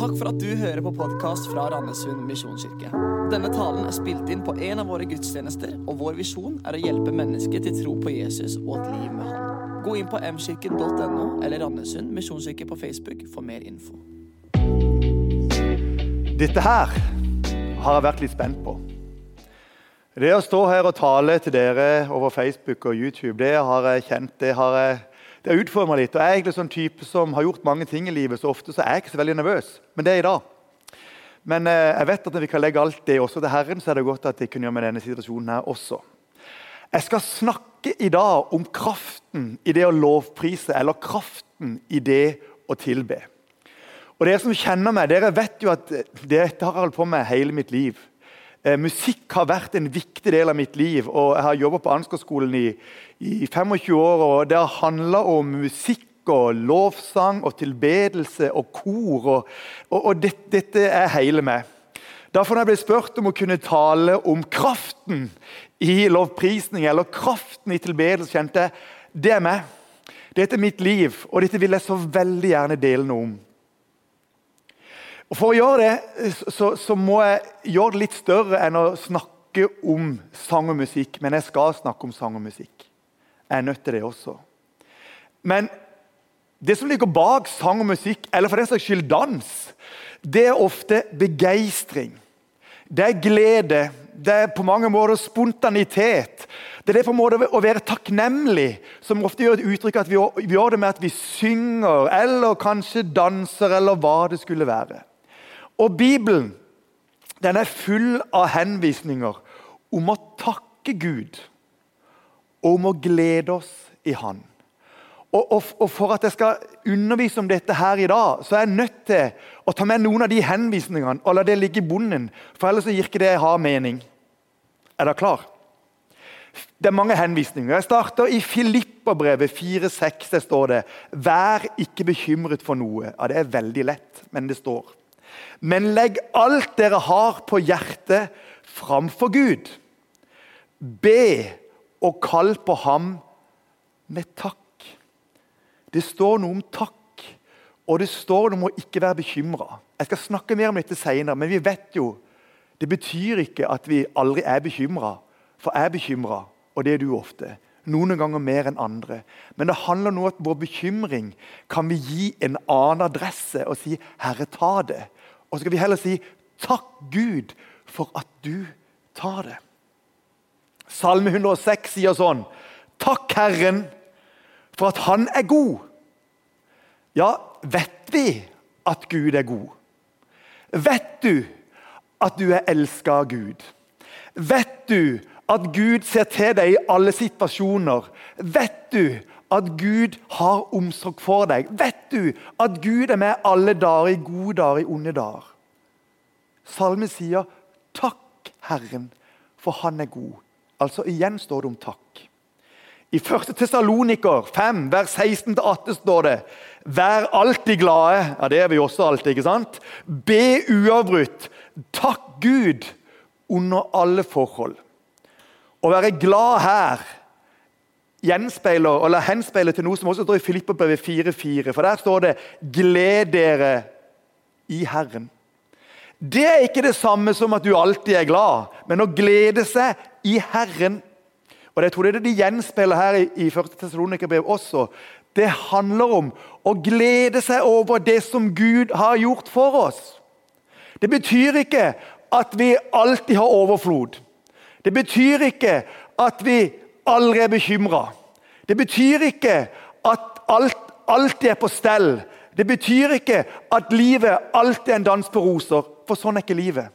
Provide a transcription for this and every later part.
Takk for at du hører på podkast fra Randesund misjonskirke. Denne talen er spilt inn på en av våre gudstjenester, og vår visjon er å hjelpe mennesker til tro på Jesus og et liv med Han. Gå inn på mkirken.no eller Randesund misjonskirke på Facebook for mer info. Dette her har jeg vært litt spent på. Det å stå her og tale til dere over Facebook og YouTube, det har jeg kjent Det har jeg det har meg litt. Og Jeg er egentlig sånn type som har gjort mange ting i livet, så ofte så er jeg ikke så veldig nervøs. Men det er i dag. Men eh, jeg vet at når vi kan legge alt det også til Herren, så er det godt at jeg kunne gjøre med denne situasjonen her også. Jeg skal snakke i dag om kraften i det å lovprise, eller kraften i det å tilbe. Og Dere som kjenner meg, dere vet jo at dette har jeg holdt på med hele mitt liv. Eh, musikk har vært en viktig del av mitt liv. og Jeg har jobbet på Ansgarskolen i, i 25 år. og Det har handla om musikk og lovsang og tilbedelse og kor. Og, og, og det, dette er hele meg. Derfor når jeg ble spurt om å kunne tale om kraften i lovprisning eller kraften i tilbedelse, kjente jeg det er meg. Dette er mitt liv, og dette vil jeg så veldig gjerne dele noe om. Og For å gjøre det så, så, må jeg gjøre det litt større enn å snakke om sang og musikk. Men jeg skal snakke om sang og musikk. Jeg er nødt til det også. Men det som ligger bak sang og musikk, eller for den saks skyld dans, det er ofte begeistring. Det er glede. Det er på mange måter spontanitet. Det er det på en måte å være takknemlig, som ofte gjør et uttrykk at vi gjør det med at vi synger, eller kanskje danser, eller hva det skulle være. Og Bibelen den er full av henvisninger om å takke Gud og om å glede oss i Han. Og, og, og, For at jeg skal undervise om dette her i dag, så er jeg nødt til å ta med noen av de henvisningene og la det ligge i bunnen. For ellers så gir ikke det jeg har mening. Er dere klar? Det er mange henvisninger. Jeg starter i Filipperbrevet 4,6. Der står det 'Vær ikke bekymret for noe'. Ja, Det er veldig lett, men det står. Men legg alt dere har på hjertet, framfor Gud. Be og kall på ham med takk. Det står noe om takk, og det står noe om å ikke være bekymra. Jeg skal snakke mer om dette senere, men vi vet jo det betyr ikke at vi aldri er bekymra. For jeg er bekymra, og det er du ofte. Noen ganger mer enn andre. Men det handler om at vår bekymring kan vi gi en annen adresse og si 'Herre, ta det'. Og så skal vi heller si takk Gud for at du tar det. Salme 106 sier sånn Takk Herren for at Han er god. Ja, vet vi at Gud er god? Vet du at du er elska av Gud? Vet du at Gud ser til deg i alle situasjoner? Vet du at Gud har omsorg for deg. Vet du at Gud er med alle dager, i gode dager, i onde dager? Salmen sier 'Takk, Herren, for Han er god'. Altså Igjen står det om takk. I 1. Tessaloniker 5, vers 16-18 står det 'Vær alltid glade'. Ja, Det er vi også alltid. ikke sant? Be uavbrutt. Takk Gud under alle forhold. Å være glad her gjenspeiler, eller henspeiler til noe som også står i Filippabrevet 4,4. For der står det 'Gled dere i Herren'. Det er ikke det samme som at du alltid er glad, men å glede seg i Herren. Og det tror er det de gjenspeiler her i, i 1. Tessalonikerbrev også. Det handler om å glede seg over det som Gud har gjort for oss. Det betyr ikke at vi alltid har overflod. Det betyr ikke at vi aldri er bekymra. Det betyr ikke at alt alltid er på stell. Det betyr ikke at livet alltid er en dans på roser, for sånn er ikke livet.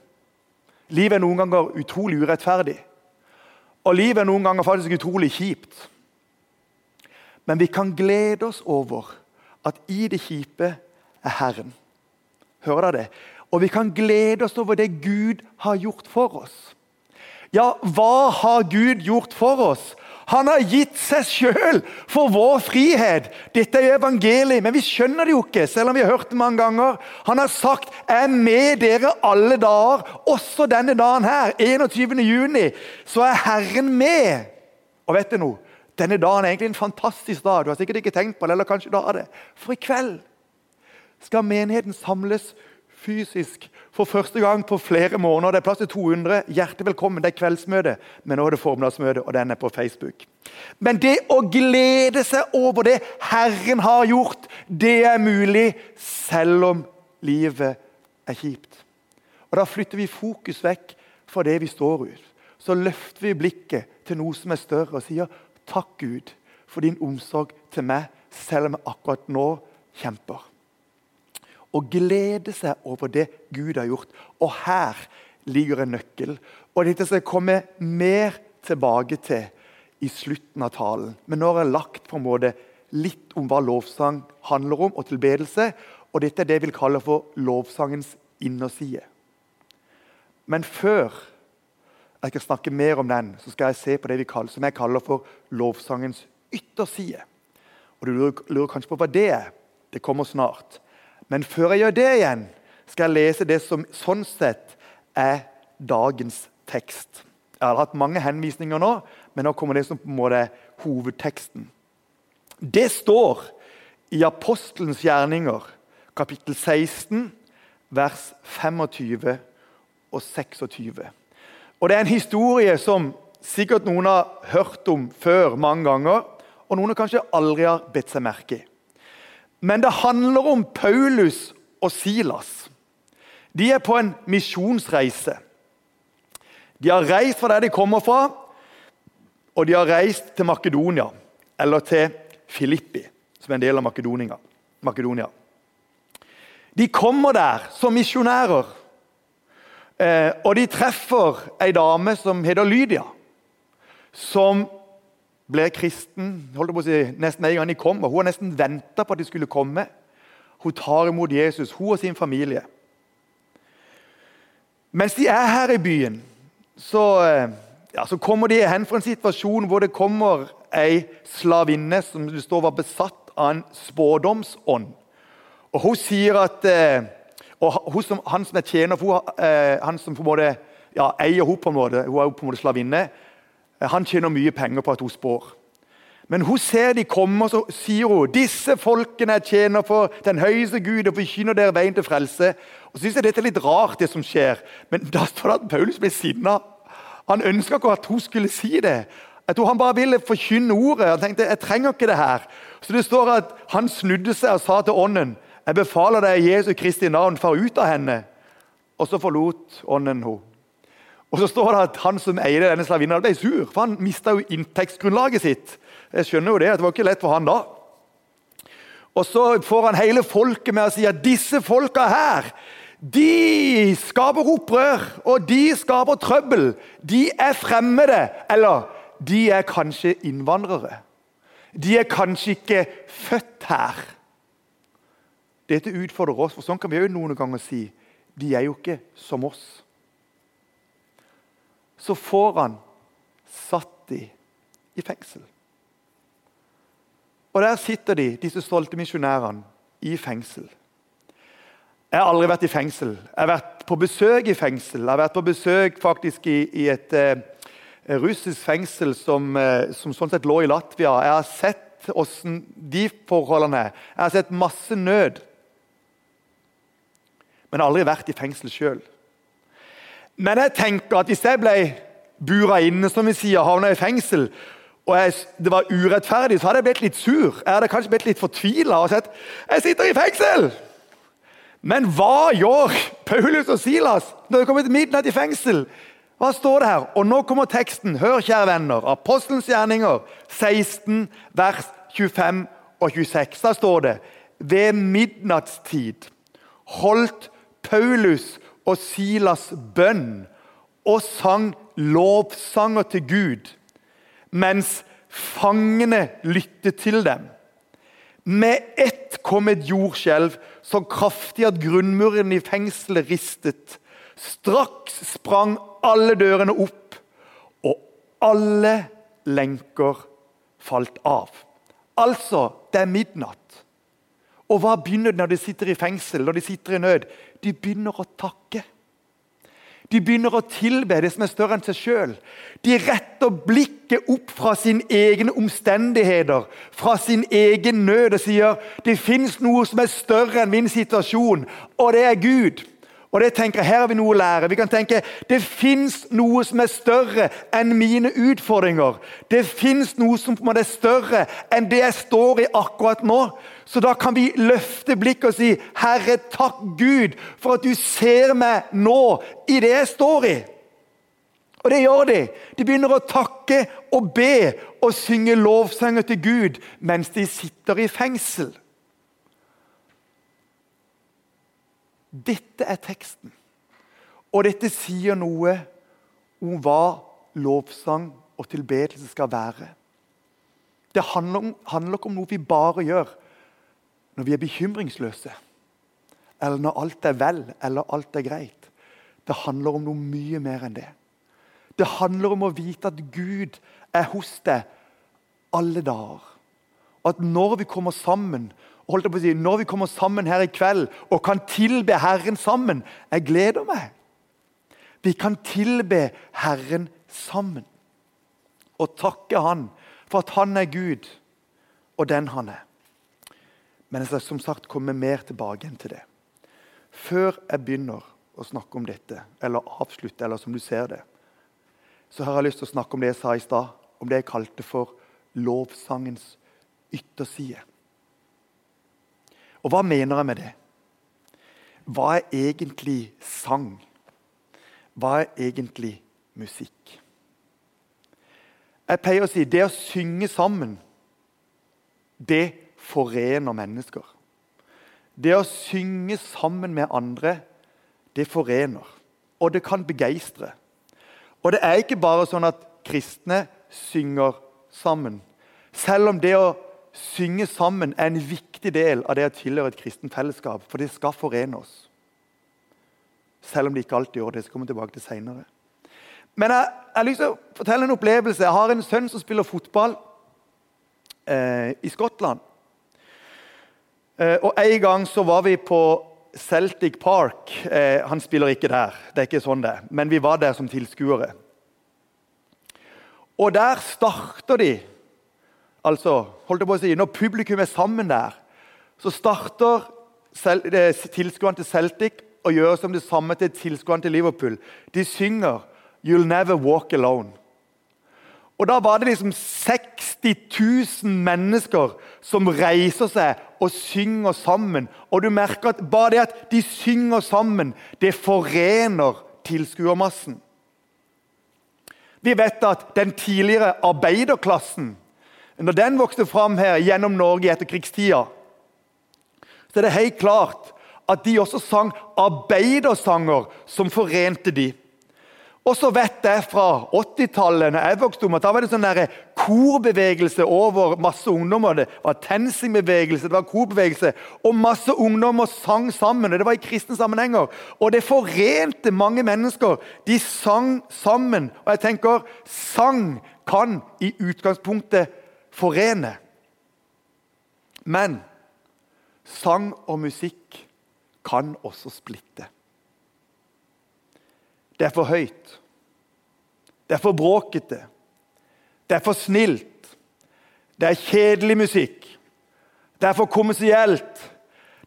Livet er noen ganger utrolig urettferdig. Og livet er noen ganger faktisk utrolig kjipt. Men vi kan glede oss over at i det kjipe er Herren. Hører dere det? Og vi kan glede oss over det Gud har gjort for oss. Ja, hva har Gud gjort for oss? Han har gitt seg sjøl for vår frihet. Dette er evangeliet, men vi skjønner det jo ikke. selv om vi har hørt det mange ganger. Han har sagt er med dere alle dager', også denne dagen her. 21. juni, så er Herren med. Og vet du noe? Denne dagen er egentlig en fantastisk dag. Du har sikkert ikke tenkt på det, eller kanskje du har det. For i kveld skal menigheten samles fysisk for første gang på flere måneder. Det er plass til 200. Hjertelig velkommen. Det er kveldsmøte, men nå er det formiddagsmøte, og den er på Facebook. Men det å glede seg over det Herren har gjort, det er mulig selv om livet er kjipt. Og Da flytter vi fokus vekk fra det vi står ut. Så løfter vi blikket til noe som er større, og sier takk, Gud, for din omsorg til meg, selv om jeg akkurat nå kjemper og glede seg over det Gud har gjort. Og her ligger en nøkkel. Og Dette skal jeg komme mer tilbake til i slutten av talen. Men nå har jeg lagt på en måte litt om hva lovsang handler om, og tilbedelse. Og dette er det jeg vil kalle for lovsangens innerside. Men før jeg skal snakke mer om den, så skal jeg se på det vi kaller, som jeg kaller for lovsangens ytterside. Og Du lurer, lurer kanskje på hva det er. Det kommer snart. Men før jeg gjør det igjen, skal jeg lese det som sånn sett er dagens tekst. Jeg har hatt mange henvisninger nå, men nå kommer det som på en måte hovedteksten. Det står i Apostelens gjerninger, kapittel 16, vers 25 og 26. Og Det er en historie som sikkert noen har hørt om før mange ganger, og noen kanskje aldri har bedt seg merke i. Men det handler om Paulus og Silas. De er på en misjonsreise. De har reist fra der de kommer fra, og de har reist til Makedonia, eller til Filippi, som er en del av Makedonia. De kommer der som misjonærer, eh, og de treffer ei dame som heter Lydia. Som ble kristen holdt på å si, nesten en gang de kom. og Hun har nesten venta på at de skulle komme. Hun tar imot Jesus, hun og sin familie. Mens de er her i byen, så, eh, ja, så kommer de hen for en situasjon hvor det kommer ei slavinne som det står var besatt av en spådomsånd. Og Hun sier at eh, og hun som, Han som er tjener for henne, han som på en måte ja, eier henne, på en måte, hun er jo på en måte slavinne, han tjener mye penger på at hun spår. Men hun ser de komme, og så sier hun disse folkene jeg tjener for den høyeste Gud og forkynner dere veien til frelse. Og så synes jeg dette er litt rart, det som skjer. Men da står det at Paulus ble sinna. Han ønska ikke at hun skulle si det. Jeg tror Han bare ville forkynne ordet. Han tenkte jeg trenger ikke det her. Så det står at Han snudde seg og sa til ånden jeg befaler deg i Jesu Kristi navn, far ut av henne. Og så forlot ånden henne. Og så står det at Han som eide denne slavinnen, ble sur, for han mista inntektsgrunnlaget sitt. Jeg skjønner jo Det det var ikke lett for han da. Og Så får han hele folket med å si at disse folka her de skaper opprør, og de skaper trøbbel. De er fremmede, eller de er kanskje innvandrere. De er kanskje ikke født her. Dette utfordrer oss, for sånn kan vi jo noen ganger si. De er jo ikke som oss så får han satt de i fengsel. Og Der sitter de, disse stolte misjonærene, i fengsel. Jeg har aldri vært i fengsel. Jeg har vært på besøk i fengsel. Jeg har vært på besøk faktisk i, i et eh, russisk fengsel som, eh, som, sånn sett lå i Latvia. Jeg har sett åssen de forholdene er. Jeg har sett masse nød. Men jeg har aldri vært i fengsel sjøl. Men jeg tenker at hvis jeg ble bura inne, som vi sier, havna i fengsel, og jeg, det var urettferdig, så hadde jeg blitt litt sur. Jeg hadde kanskje blitt litt fortvila og sett jeg sitter i fengsel! Men hva gjør Paulus og Silas når de kommer til midnatt i fengsel? Hva står det her? Og nå kommer teksten. Hør, kjære venner. Apostelens gjerninger, 16, vers 25 og 26. Da står det ved midnattstid holdt Paulus og Silas bønn og sang lovsanger til Gud, mens fangene lyttet til dem. Med ett kom et jordskjelv så kraftig at grunnmuren i fengselet ristet. Straks sprang alle dørene opp, og alle lenker falt av. Altså, det er midnatt. Og hva begynner de når de sitter i fengsel, når de sitter i nød? De begynner å takke. De begynner å tilbe det som er større enn seg sjøl. De retter blikket opp fra sine egne omstendigheter, fra sin egen nød, og sier det fins noe som er større enn min situasjon, og det er Gud. Og det tenker jeg, Her har vi noe å lære. Vi kan tenke det fins noe som er større enn mine utfordringer. Det fins noe som er større enn det jeg står i akkurat nå. Så da kan vi løfte blikket og si, 'Herre, takk Gud for at du ser meg nå i det jeg står i'. Og det gjør de. De begynner å takke og be og synge lovsanger til Gud mens de sitter i fengsel. Dette er teksten. Og dette sier noe om hva lovsang og tilbedelse skal være. Det handler, handler ikke om noe vi bare gjør når vi er bekymringsløse, eller når alt er vel eller alt er greit. Det handler om noe mye mer enn det. Det handler om å vite at Gud er hos deg alle dager. Og at når vi kommer sammen holdt jeg på å si, når vi kommer sammen her i kveld og kan tilbe Herren sammen Jeg gleder meg. Vi kan tilbe Herren sammen og takke Han for at Han er Gud og den Han er. Men jeg skal som sagt komme mer tilbake til det. Før jeg begynner å snakke om dette, eller avslutte, eller som du ser det, så har jeg lyst til å snakke om det jeg sa i stad, om det jeg kalte for lovsangens ytterside. Og hva mener jeg med det? Hva er egentlig sang? Hva er egentlig musikk? Jeg pleier å si det å synge sammen, det forener mennesker. Det å synge sammen med andre, det forener. Og det kan begeistre. Og det er ikke bare sånn at kristne synger sammen. Selv om det å synge sammen er en viktig del av det å tilhøre et kristent fellesskap. For det skal forene oss. Selv om det ikke alltid gjør det. Jeg skal komme tilbake til senere. Men jeg, jeg har lyst til å fortelle en opplevelse. Jeg har en sønn som spiller fotball eh, i Skottland. Eh, og En gang så var vi på Celtic Park. Eh, han spiller ikke der, det er ikke sånn det. men vi var der som tilskuere. Og der starter de Altså, holdt jeg på å si, Når publikum er sammen der, så starter tilskuerne til Celtic og gjør som det samme til tilskuerne til Liverpool. De synger 'You'll Never Walk Alone'. Og Da var det liksom 60 000 mennesker som reiser seg og synger sammen. Og du merker at bare det at de synger sammen, det forener tilskuermassen. Vi vet at den tidligere arbeiderklassen når den vokste fram her gjennom Norge i etterkrigstida, så er det helt klart at de også sang arbeidersanger som forente de. Og så vet jeg fra 80-tallet når jeg vokste opp, at da var det sånn der korbevegelse over masse ungdommer. Det var TenSing-bevegelse, det var korbevegelse, og masse ungdommer sang sammen. og Det var i kristne sammenhenger. Og det forente mange mennesker. De sang sammen. Og jeg tenker, sang kan i utgangspunktet forene. Men sang og musikk kan også splitte. Det er for høyt. Det er for bråkete. Det er for snilt. Det er kjedelig musikk. Det er for kommersielt.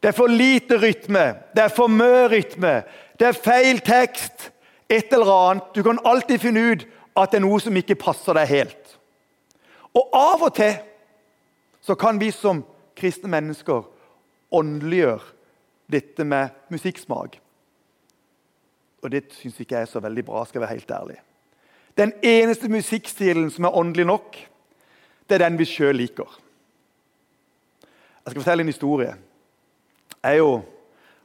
Det er for lite rytme. Det er for mye rytme. Det er feil tekst. Et eller annet. Du kan alltid finne ut at det er noe som ikke passer deg helt. Og av og til så kan vi som kristne mennesker åndeliggjøre dette med musikksmak. Og det syns ikke jeg er så veldig bra. skal jeg være helt ærlig. Den eneste musikkstilen som er åndelig nok, det er den vi sjøl liker. Jeg skal fortelle en historie. Jeg er jo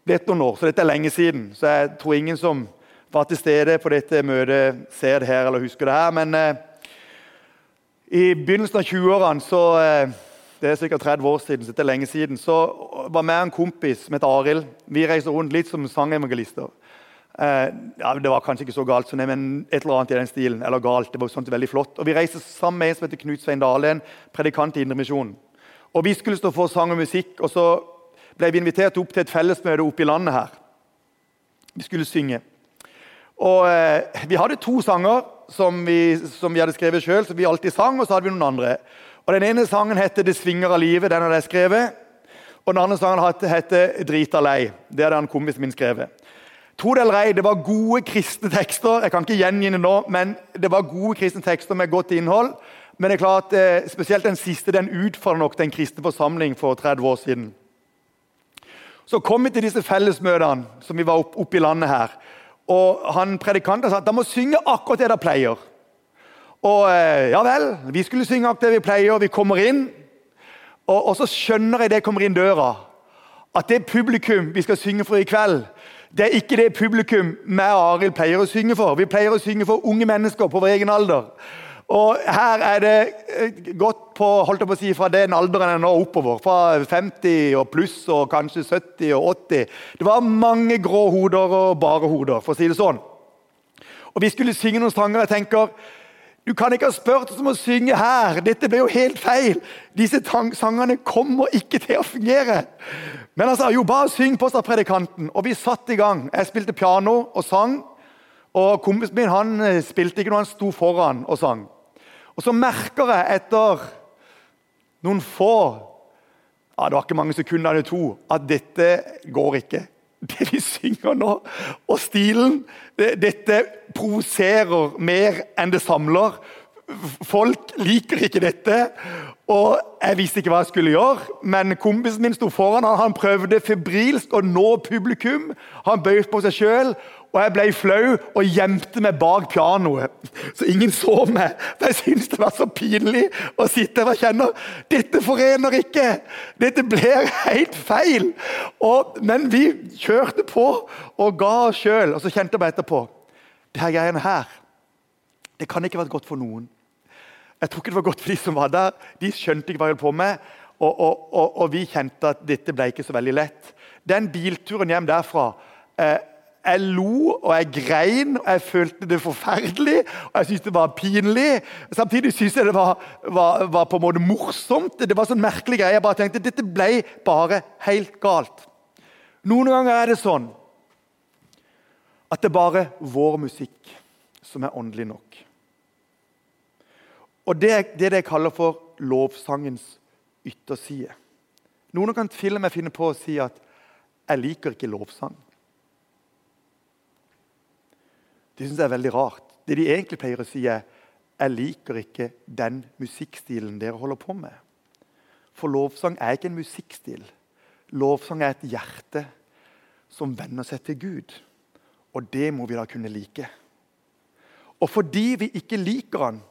blitt noen år, så dette er lenge siden. Så jeg tror ingen som var til stede på dette møtet, ser det her eller husker det her. Men eh, i begynnelsen av 20-årene, så eh, det er sikkert 30 år siden, så det er lenge siden, så var vi en kompis som het Arild. Vi reiste rundt litt som sangevangelister. Eh, ja, det var kanskje ikke så galt, men et eller annet i den stilen. eller galt, det var sånt veldig flott. Og Vi reiste sammen med en som heter Knut Svein Dale, predikant i Indremisjonen. Og Vi skulle stå for sang og musikk, og så ble vi invitert opp til et fellesmøte oppe i landet her. Vi skulle synge. Og eh, Vi hadde to sanger som vi, som vi hadde skrevet sjøl, som vi alltid sang, og så hadde vi noen andre. Og Den ene sangen heter 'Det svinger av livet'. Den hadde jeg skrevet. Og den andre sangen heter 'Drita lei'. Det hadde han kompisen min skrevet. Tro det eller ei, det var gode kristne tekster. Jeg kan ikke gjengi det nå, men det var gode kristne tekster med godt innhold. Men det er klart, eh, spesielt den siste den utfordrer nok den kristne forsamling for 30 år siden. Så kom vi til disse fellesmøtene som vi var oppe opp i landet her. Og han Predikanten sa at de må synge akkurat det de pleier. Og eh, ja vel, vi skulle synge akkurat det vi pleier. Vi kommer inn, og, og så skjønner jeg det kommer inn døra, at det publikum vi skal synge for i kveld, det er ikke det publikum vi og Arild pleier å synge for. Vi pleier å synge for unge mennesker på vår egen alder. Og her er det eh, gått på, holdt jeg på å si, fra den alderen nå oppover. Fra 50 og pluss og kanskje 70 og 80. Det var mange grå hoder og bare hoder, for å si det sånn. Og Vi skulle synge noen sanger. Jeg tenker, Du kan ikke ha spurt oss om å synge her. Dette ble jo helt feil. Disse sangene kommer ikke til å fungere. Men han sa jo bare syng på, sa predikanten. Og vi satte i gang. Jeg spilte piano og sang. Og kompisen min han eh, spilte ikke når han sto foran og sang. Og så merker jeg etter noen få ja, Det var ikke mange sekunder det to at dette går ikke. Det vi synger nå, og stilen det, Dette provoserer mer enn det samler. Folk liker ikke dette. Og Jeg visste ikke hva jeg skulle gjøre, men kompisen min sto foran. Han, han prøvde febrilsk å nå publikum. Han bøyde på seg sjøl. Og jeg ble flau og gjemte meg bak pianoet, så ingen så meg. For jeg syntes det var så pinlig å sitte og kjenne dette forener ikke. Dette blir helt feil. Og, men vi kjørte på og ga oss sjøl. Og så kjente meg etterpå det her greiene her, det kan ikke vært godt for noen. Jeg tror ikke det var godt for de som var der. De skjønte ikke hva jeg holdt på med. Og, og, og, og, vi kjente at dette ble ikke så veldig lett. Den bilturen hjem derfra eh, Jeg lo og jeg grein, og jeg følte det forferdelig og jeg syntes det var pinlig. Samtidig syntes jeg det var, var, var, på en måte morsomt. Det var sånn merkelig greie. Jeg bare tenkte dette ble bare helt galt. Noen ganger er det sånn at det er bare vår musikk som er åndelig nok. Og Det er det jeg kaller for lovsangens ytterside. Noen kan til og med finne på å si at 'jeg liker ikke lovsang'. Det syns jeg er veldig rart. Det de egentlig pleier å si, er 'jeg liker ikke den musikkstilen dere holder på med'. For lovsang er ikke en musikkstil. Lovsang er et hjerte som venner seg til Gud. Og det må vi da kunne like. Og fordi vi ikke liker han,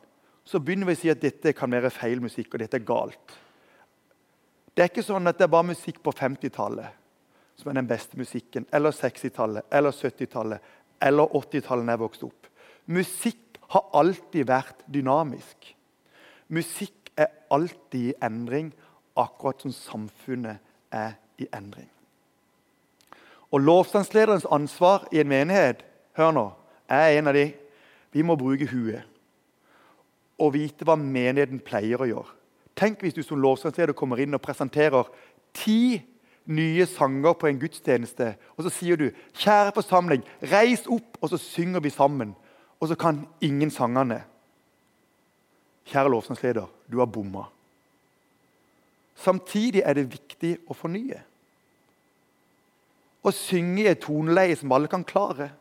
så begynner vi å si at dette kan være feil musikk, og dette er galt. Det er ikke sånn at det er bare musikk på 50-tallet som er den beste musikken, eller 60-tallet, eller 70-tallet, eller 80-tallet da jeg vokste opp. Musikk har alltid vært dynamisk. Musikk er alltid i endring, akkurat som samfunnet er i endring. Og Lovsangslederens ansvar i en menighet hør nå, er en av de vi må bruke huet og vite hva menigheten pleier å gjøre. Tenk hvis du som lovsangsleder kommer inn og presenterer ti nye sanger på en gudstjeneste, og så sier du 'Kjære forsamling, reis opp', og så synger vi sammen. Og så kan ingen sangene. Kjære lovsangsleder, du har bomma. Samtidig er det viktig å fornye. Å synge i et toneleie som alle kan klare.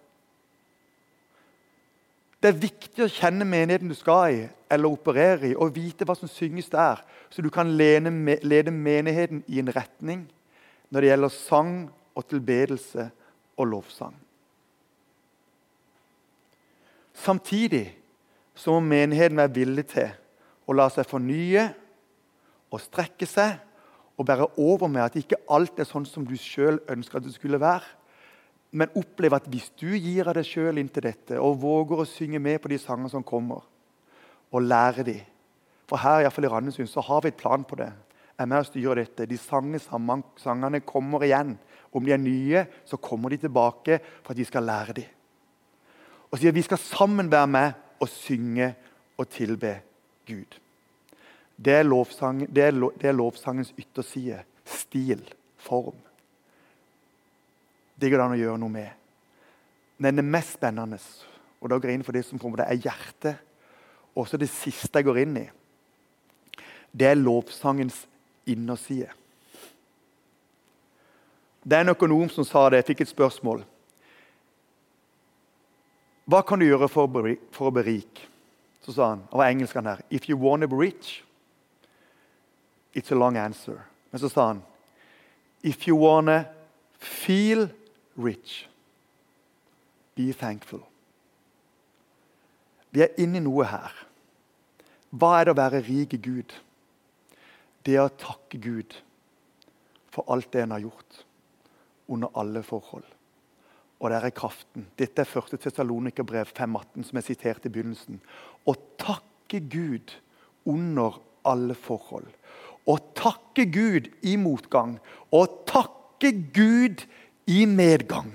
Det er viktig å kjenne menigheten du skal i, eller operere i, og vite hva som synges der, så du kan lede menigheten i en retning når det gjelder sang og tilbedelse og lovsang. Samtidig så må menigheten være villig til å la seg fornye og strekke seg og bære over med at ikke alt er sånn som du sjøl ønsker at det skulle være men opplev at hvis du gir av deg sjøl inn til dette og våger å synge med på de sangene som kommer, og lære de For her i, i Randesund så har vi et plan på det. Er med og styrer dette. De sange, sangene kommer igjen. Om de er nye, så kommer de tilbake for at de skal lære dem. Og sier vi skal sammen være med og synge og tilbe Gud. Det er, lovsang, det er, det er lovsangens ytterside. Stil, form. Det går det an å gjøre noe med. Men det mest spennende, og da går jeg inn for det som kommer, det er hjertet, også det siste jeg går inn i, det er lovsangens innerside. Det er en økonom som sa det. Jeg fikk et spørsmål. Hva kan du gjøre for å bli, for å bli rik? Så sa han, og var engelsk han her, If you wanna be rich, it's a long answer. Men så sa han, If you wanna feel rich, be thankful. Vi er inne i noe her. Hva er det å være rik i Gud? Det er å takke Gud for alt det han har gjort, under alle forhold. Og der er kraften. Dette er 1. Tessalonikerbrev 5,18, som jeg siterte i begynnelsen. Å takke Gud under alle forhold. Å takke Gud i motgang. Å takke Gud i medgang.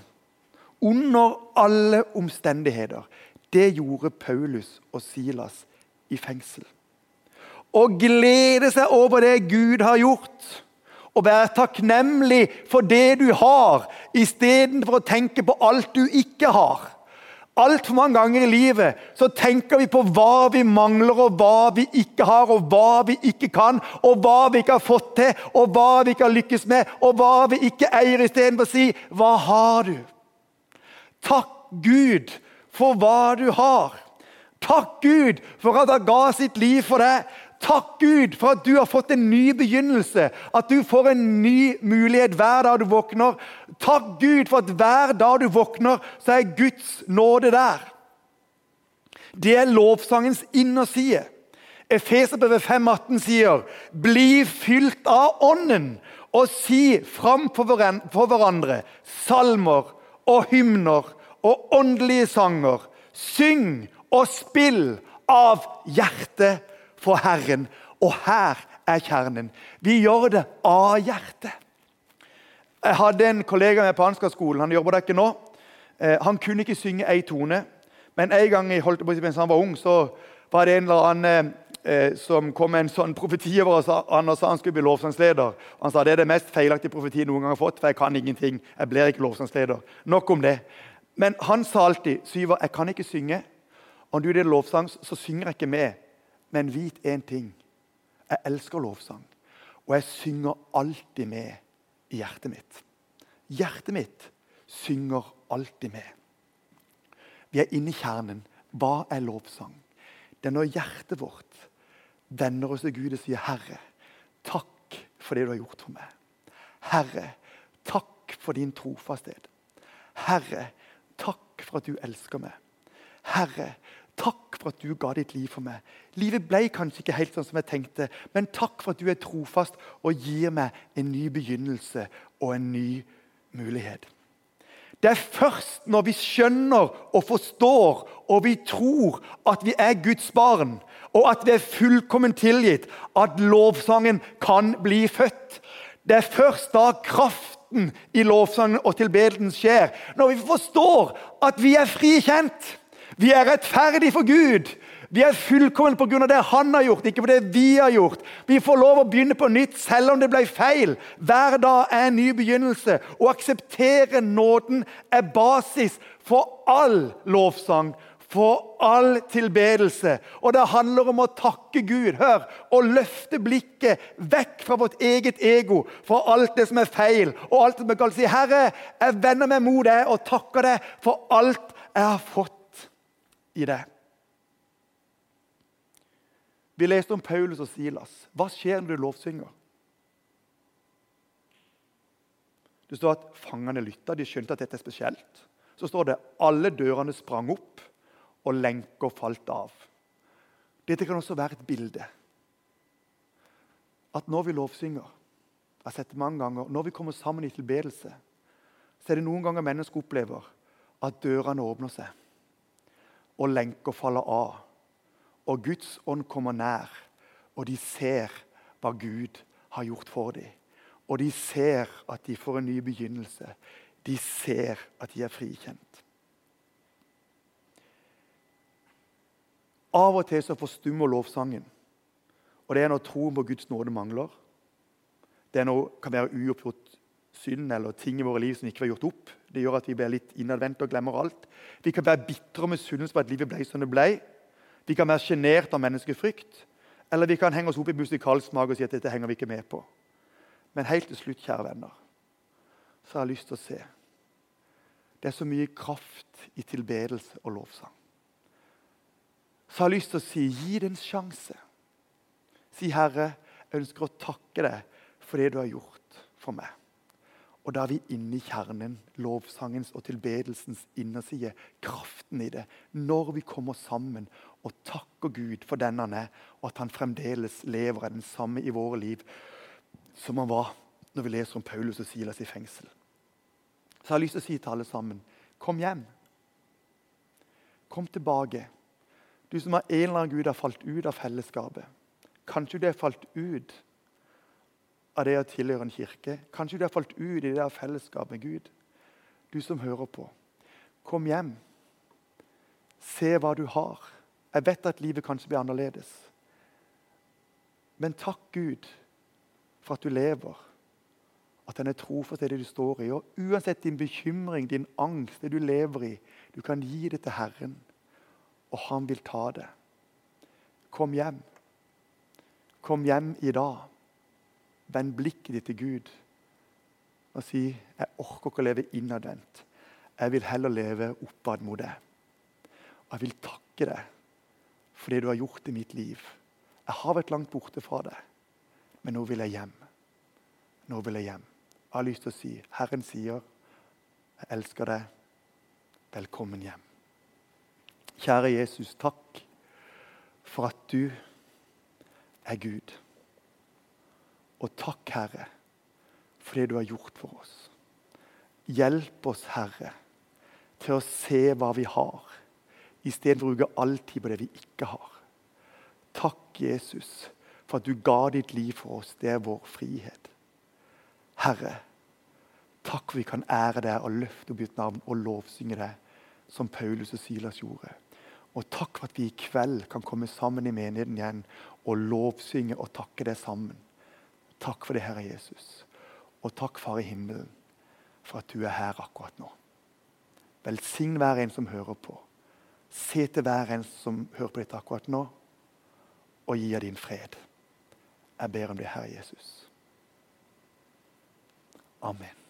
Under alle omstendigheter. Det gjorde Paulus og Silas i fengsel. Å glede seg over det Gud har gjort, og være takknemlig for det du har, istedenfor å tenke på alt du ikke har. Altfor mange ganger i livet så tenker vi på hva vi mangler, og hva vi ikke har, og hva vi ikke kan, og hva vi ikke har fått til, og hva vi ikke har lykkes med, og hva vi ikke eier, istedenfor å si 'Hva har du?' Takk Gud for hva du har. Takk Gud for at han ga sitt liv for deg. Takk Gud for at du har fått en ny begynnelse, at du får en ny mulighet hver dag du våkner. Takk Gud for at hver dag du våkner, så er Guds nåde der. Det er lovsangens innerside. Efeserbrevet 5,18 sier, 'Bli fylt av Ånden', og si fram for hverandre salmer og hymner og åndelige sanger. Syng og spill av hjertet for Herren. Og her er kjernen. Vi gjør det av hjertet. Jeg hadde en kollega med på Ansgar-skolen. Han jobber der ikke nå. Eh, han kunne ikke synge ei tone. Men en gang jeg holdt på mens han var ung, så var det en eller annen eh, som kom med en sånn profeti over oss. Han sa han skulle bli lovsangsleder. Han sa det er det mest feilaktige profetiet noen gang har fått, for jeg kan ingenting. Jeg blir ikke lovsangsleder. Nok om det. Men han sa alltid Syver, jeg kan ikke synge. Og du er lovsang, så synger jeg ikke med. Men vit én ting. Jeg elsker lovsang. Og jeg synger alltid med i hjertet mitt. Hjertet mitt synger alltid med. Vi er inne i kjernen. Hva er lovsang? Det er når hjertet vårt vender oss til Gud og sier, 'Herre, takk for det du har gjort for meg.' 'Herre, takk for din trofasthet.' 'Herre, takk for at du elsker meg.' 'Herre, takk for at du ga ditt liv for meg.' 'Livet ble kanskje ikke helt sånn som jeg tenkte, men takk for at du er trofast og gir meg en ny begynnelse og en ny mulighet.' Det er først når vi skjønner og forstår og vi tror at vi er Guds barn, og at vi er fullkomment tilgitt, at lovsangen kan bli født. Det er først da kraften i lovsangen og tilbedelsen skjer. Når vi forstår at vi er frikjent, vi er rettferdige for Gud. Vi er fullkomne pga. det han har gjort, ikke på det vi har gjort. Vi får lov å begynne på nytt selv om det ble feil. Hver dag er en ny begynnelse. Å akseptere nåden er basis for all lovsang, for all tilbedelse. Og det handler om å takke Gud. Hør, Og løfte blikket vekk fra vårt eget ego, fra alt det som er feil, og alt som er galt. Si, 'Herre, jeg vender meg mot deg og takker deg for alt jeg har fått i det. Vi leste om Paulus og Silas. Hva skjer når du lovsynger? Det står at fangene lytta. De skjønte at dette er spesielt. Så står det alle dørene sprang opp, og lenker falt av. Dette kan også være et bilde. At når vi lovsynger Jeg har sett det mange ganger, Når vi kommer sammen i tilbedelse, så er det noen ganger mennesker opplever at dørene åpner seg, og lenker faller av og Guds ånd kommer nær, og de ser hva Gud har gjort for dem. Og de ser at de får en ny begynnelse. De ser at de er frikjent. Av og til så forstummer lovsangen. Og det er når troen på Guds nåde mangler. Det er når det kan være uoppgjort synd eller ting i våre liv som ikke var gjort opp. Det gjør at vi blir litt innadvendte og glemmer alt. Vi kan være bitre og misunnelige på at livet ble som det ble. Vi kan være sjenert av menneskefrykt, eller vi kan henge oss opp i musikalsk mage og si at dette henger vi ikke med på. Men helt til slutt, kjære venner, så har jeg lyst til å se Det er så mye kraft i tilbedelse og lovsang. Så jeg har lyst til å si gi det en sjanse. Si, 'Herre, jeg ønsker å takke deg for det du har gjort for meg.' Og da er vi inne i kjernen, lovsangens og tilbedelsens innerside. Kraften i det. Når vi kommer sammen og takker Gud for den han er, og at han fremdeles lever er den samme i våre liv som han var når vi leser om Paulus og Silas i fengsel. Så jeg har lyst til å si til alle sammen kom hjem. Kom tilbake. Du som av en eller annen gud har falt ut av fellesskapet. Kanskje du har falt ut av det å tilhøre en kirke. Kanskje du har falt ut i det der fellesskapet med Gud. Du som hører på. Kom hjem. Se hva du har. Jeg vet at livet kanskje blir annerledes. Men takk Gud for at du lever. At den er trofast i det du står i. Og uansett din bekymring, din angst, det du lever i, du kan gi det til Herren, og han vil ta det. Kom hjem. Kom hjem i dag. Vend blikket ditt til Gud og si jeg orker ikke å leve innadvendt. Jeg vil heller leve oppad mot deg. Og jeg vil takke deg for det du har gjort i mitt liv. Jeg har vært langt borte fra deg, men nå vil jeg hjem. Nå vil jeg hjem. Jeg har lyst til å si Herren sier, 'Jeg elsker deg. Velkommen hjem'. Kjære Jesus, takk for at du er Gud. Og takk, Herre, for det du har gjort for oss. Hjelp oss, Herre, til å se hva vi har, istedenfor å bruke all tid på det vi ikke har. Takk, Jesus, for at du ga ditt liv for oss. Det er vår frihet. Herre, takk for vi kan ære deg og løfte opp ditt navn og lovsynge deg, som Paulus og Silas gjorde. Og takk for at vi i kveld kan komme sammen i menigheten igjen og lovsynge og takke deg sammen. Takk for det, Herre Jesus. Og takk, Far i himmelen, for at du er her akkurat nå. Velsign hver en som hører på. Se til hver en som hører på dette akkurat nå, og gi av din fred. Jeg ber om det, Herre Jesus. Amen.